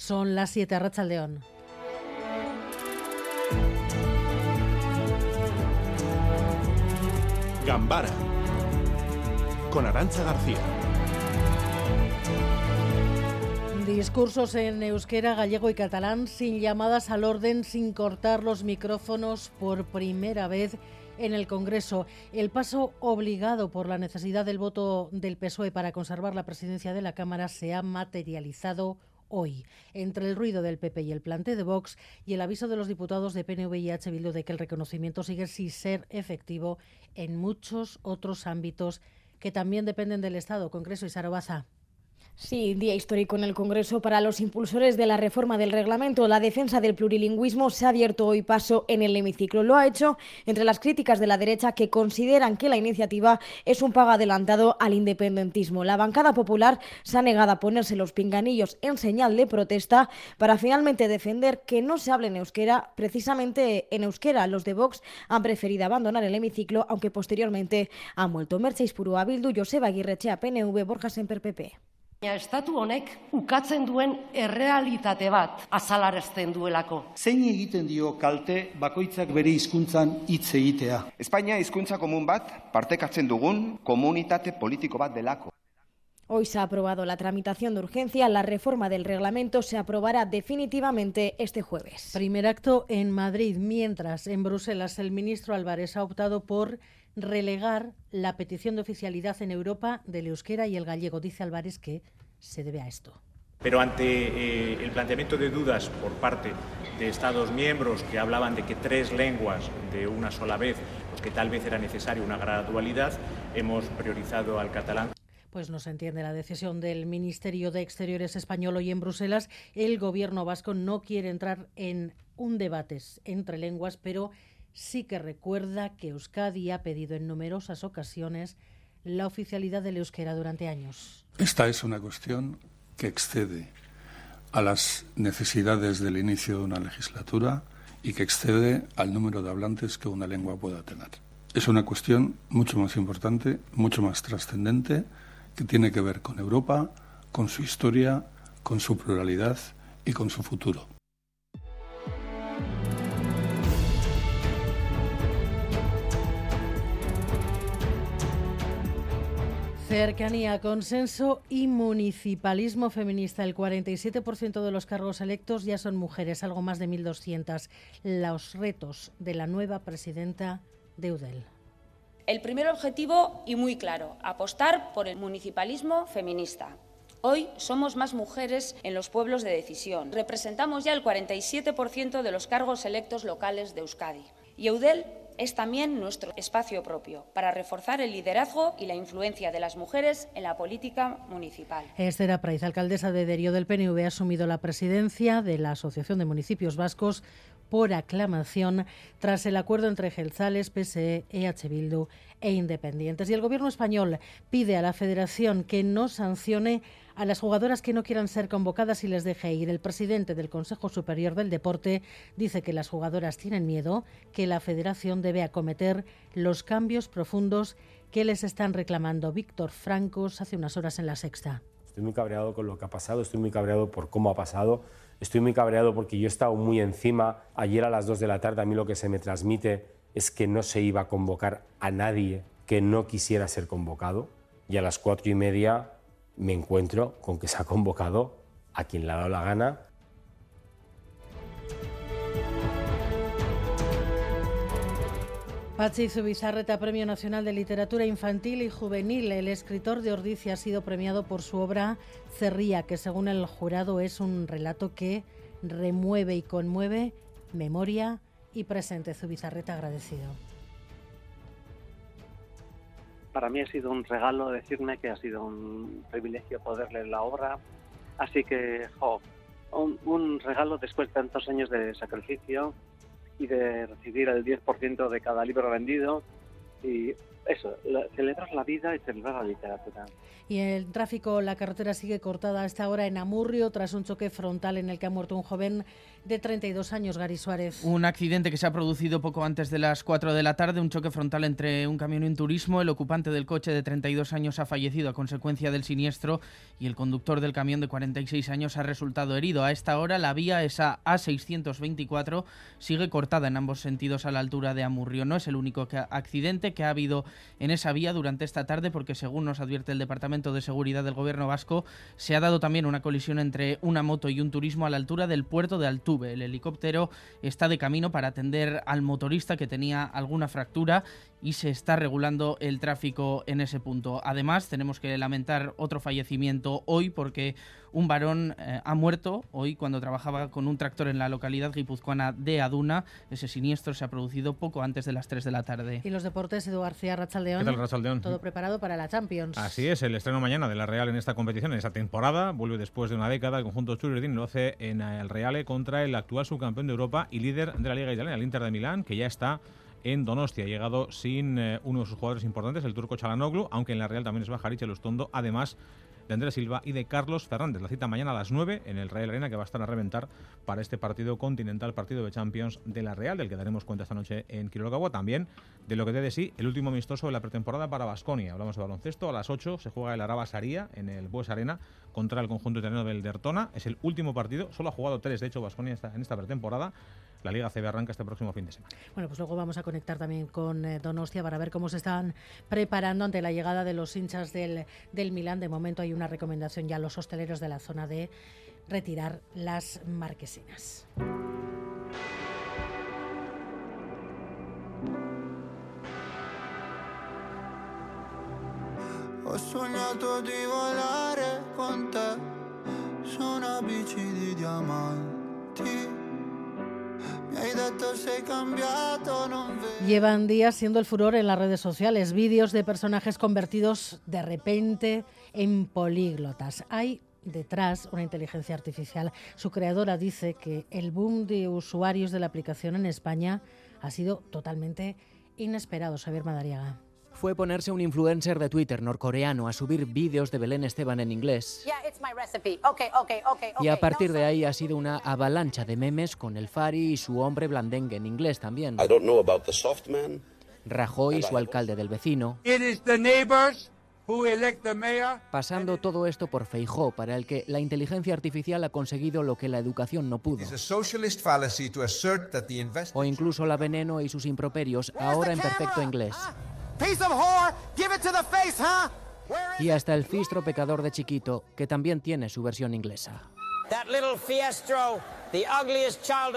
Son las 7 a León. Gambara con Arancha García. Discursos en euskera, gallego y catalán sin llamadas al orden, sin cortar los micrófonos por primera vez en el Congreso. El paso obligado por la necesidad del voto del PSOE para conservar la presidencia de la Cámara se ha materializado hoy, entre el ruido del PP y el plante de Vox y el aviso de los diputados de PNV y H. Bildu de que el reconocimiento sigue sin ser efectivo en muchos otros ámbitos que también dependen del Estado. Congreso y Sarobaza. Sí, día histórico en el Congreso para los impulsores de la reforma del reglamento. La defensa del plurilingüismo se ha abierto hoy paso en el hemiciclo. Lo ha hecho entre las críticas de la derecha que consideran que la iniciativa es un pago adelantado al independentismo. La bancada popular se ha negado a ponerse los pinganillos en señal de protesta para finalmente defender que no se hable en euskera, precisamente en euskera. Los de Vox han preferido abandonar el hemiciclo, aunque posteriormente han vuelto. Mercedes Purua Bildu, Joseba Aguirrechea, PNV, Borja Semper PP. Estatu honek ukatzen duen errealitate bat azalarazten duelako. Zein egiten dio kalte bakoitzak bere hizkuntzan hitz egitea. Espainia hizkuntza komun bat partekatzen dugun komunitate politiko bat delako. Hoy se ha aprobado la tramitación de urgencia. La reforma del reglamento se aprobará definitivamente este jueves. Primer acto en Madrid, mientras en Bruselas el ministro Álvarez ha optado por relegar la petición de oficialidad en Europa del euskera y el gallego. Dice Álvarez que se debe a esto. Pero ante eh, el planteamiento de dudas por parte de Estados miembros que hablaban de que tres lenguas de una sola vez, pues que tal vez era necesaria una gradualidad, hemos priorizado al catalán. Pues no se entiende la decisión del Ministerio de Exteriores español hoy en Bruselas. El gobierno vasco no quiere entrar en un debate entre lenguas, pero sí que recuerda que Euskadi ha pedido en numerosas ocasiones la oficialidad del euskera durante años. Esta es una cuestión que excede a las necesidades del inicio de una legislatura y que excede al número de hablantes que una lengua pueda tener. Es una cuestión mucho más importante, mucho más trascendente, que tiene que ver con Europa, con su historia, con su pluralidad y con su futuro. Cercanía, consenso y municipalismo feminista. El 47% de los cargos electos ya son mujeres, algo más de 1.200. Los retos de la nueva presidenta de UDEL. El primer objetivo, y muy claro, apostar por el municipalismo feminista. Hoy somos más mujeres en los pueblos de decisión. Representamos ya el 47% de los cargos electos locales de Euskadi. Y Eudel es también nuestro espacio propio para reforzar el liderazgo y la influencia de las mujeres en la política municipal. Esther Praiz, alcaldesa de Derio del PNV, ha asumido la presidencia de la Asociación de Municipios Vascos por aclamación tras el acuerdo entre Gelzales, PSE, EH Bildu e Independientes. Y el Gobierno español pide a la Federación que no sancione a las jugadoras que no quieran ser convocadas y les deje ir. El presidente del Consejo Superior del Deporte dice que las jugadoras tienen miedo, que la Federación debe acometer los cambios profundos que les están reclamando. Víctor Francos hace unas horas en la sexta. Estoy muy cabreado con lo que ha pasado, estoy muy cabreado por cómo ha pasado, estoy muy cabreado porque yo he estado muy encima. Ayer a las 2 de la tarde a mí lo que se me transmite es que no se iba a convocar a nadie que no quisiera ser convocado y a las cuatro y media me encuentro con que se ha convocado a quien le ha dado la gana. Pachi Zubizarreta, Premio Nacional de Literatura Infantil y Juvenil. El escritor de Ordicia ha sido premiado por su obra Cerría, que según el jurado es un relato que remueve y conmueve memoria y presente. Zubizarreta agradecido para mí ha sido un regalo decirme que ha sido un privilegio poder leer la obra. Así que, un, regalo después de tantos años de sacrificio y de recibir el 10% de cada libro vendido. Y eso, celebrar la vida y celebrar la literatura. Y el tráfico, la carretera sigue cortada a esta hora en Amurrio tras un choque frontal en el que ha muerto un joven de 32 años, Gary Suárez. Un accidente que se ha producido poco antes de las 4 de la tarde, un choque frontal entre un camión y un turismo. El ocupante del coche de 32 años ha fallecido a consecuencia del siniestro y el conductor del camión de 46 años ha resultado herido. A esta hora la vía, esa A624, sigue cortada en ambos sentidos a la altura de Amurrio. No es el único accidente que ha habido en esa vía durante esta tarde porque según nos advierte el Departamento de Seguridad del Gobierno Vasco, se ha dado también una colisión entre una moto y un turismo a la altura del puerto de Altuve. El helicóptero está de camino para atender al motorista que tenía alguna fractura y se está regulando el tráfico en ese punto. Además, tenemos que lamentar otro fallecimiento hoy porque un varón eh, ha muerto hoy cuando trabajaba con un tractor en la localidad guipuzcoana de Aduna. Ese siniestro se ha producido poco antes de las 3 de la tarde. Y los deportes, Edu García Rachaldeón. ¿Qué tal, Rachaldeón? Todo preparado para la Champions. Así es, el estreno mañana de la Real en esta competición, en esta temporada. Vuelve después de una década. El conjunto Churridín lo hace en el Reale contra el actual subcampeón de Europa y líder de la Liga Italiana, el Inter de Milán, que ya está en Donostia. Ha llegado sin eh, uno de sus jugadores importantes, el turco Chalanoglu, aunque en la Real también es Bajariche Lustondo, además de Andrés Silva y de Carlos Fernández. La cita mañana a las 9 en el Real Arena que va a estar a reventar para este partido continental, partido de Champions de la Real, del que daremos cuenta esta noche en Quirologagua. También de lo que dé de sí el último amistoso de la pretemporada para Basconia. Hablamos de baloncesto. A las 8 se juega el Araba Saría en el Bues Arena contra el conjunto italiano del Dertona. Es el último partido. Solo ha jugado tres, de hecho, Basconia en esta pretemporada. La Liga CB arranca este próximo fin de semana. Bueno, pues luego vamos a conectar también con eh, Donostia para ver cómo se están preparando ante la llegada de los hinchas del, del Milán. De momento hay una recomendación ya a los hosteleros de la zona de retirar las marquesinas. Ho sognato di volare con te su una bici di diamanti Llevan días siendo el furor en las redes sociales, vídeos de personajes convertidos de repente en políglotas. Hay detrás una inteligencia artificial. Su creadora dice que el boom de usuarios de la aplicación en España ha sido totalmente inesperado. Xavier Madariaga fue ponerse un influencer de Twitter norcoreano a subir vídeos de Belén Esteban en inglés. y a partir de ahí ha sido una avalancha de memes con el Fari y su hombre blandengue en inglés también. Rajoy, su alcalde del vecino. Pasando todo esto por Feijó, para el que la inteligencia artificial ha conseguido lo que la educación no pudo. O incluso la veneno y sus improperios, ahora en perfecto inglés. Y hasta el fistro pecador de chiquito, que también tiene su versión inglesa.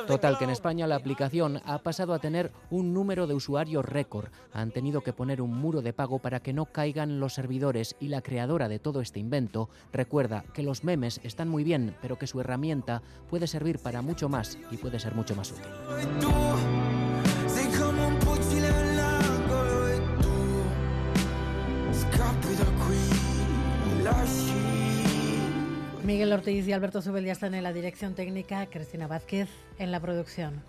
Total que en España la aplicación ha pasado a tener un número de usuarios récord. Han tenido que poner un muro de pago para que no caigan los servidores y la creadora de todo este invento recuerda que los memes están muy bien, pero que su herramienta puede servir para mucho más y puede ser mucho más útil. Miguel Ortiz y Alberto Zubel ya están en la dirección técnica, Cristina Vázquez en la producción.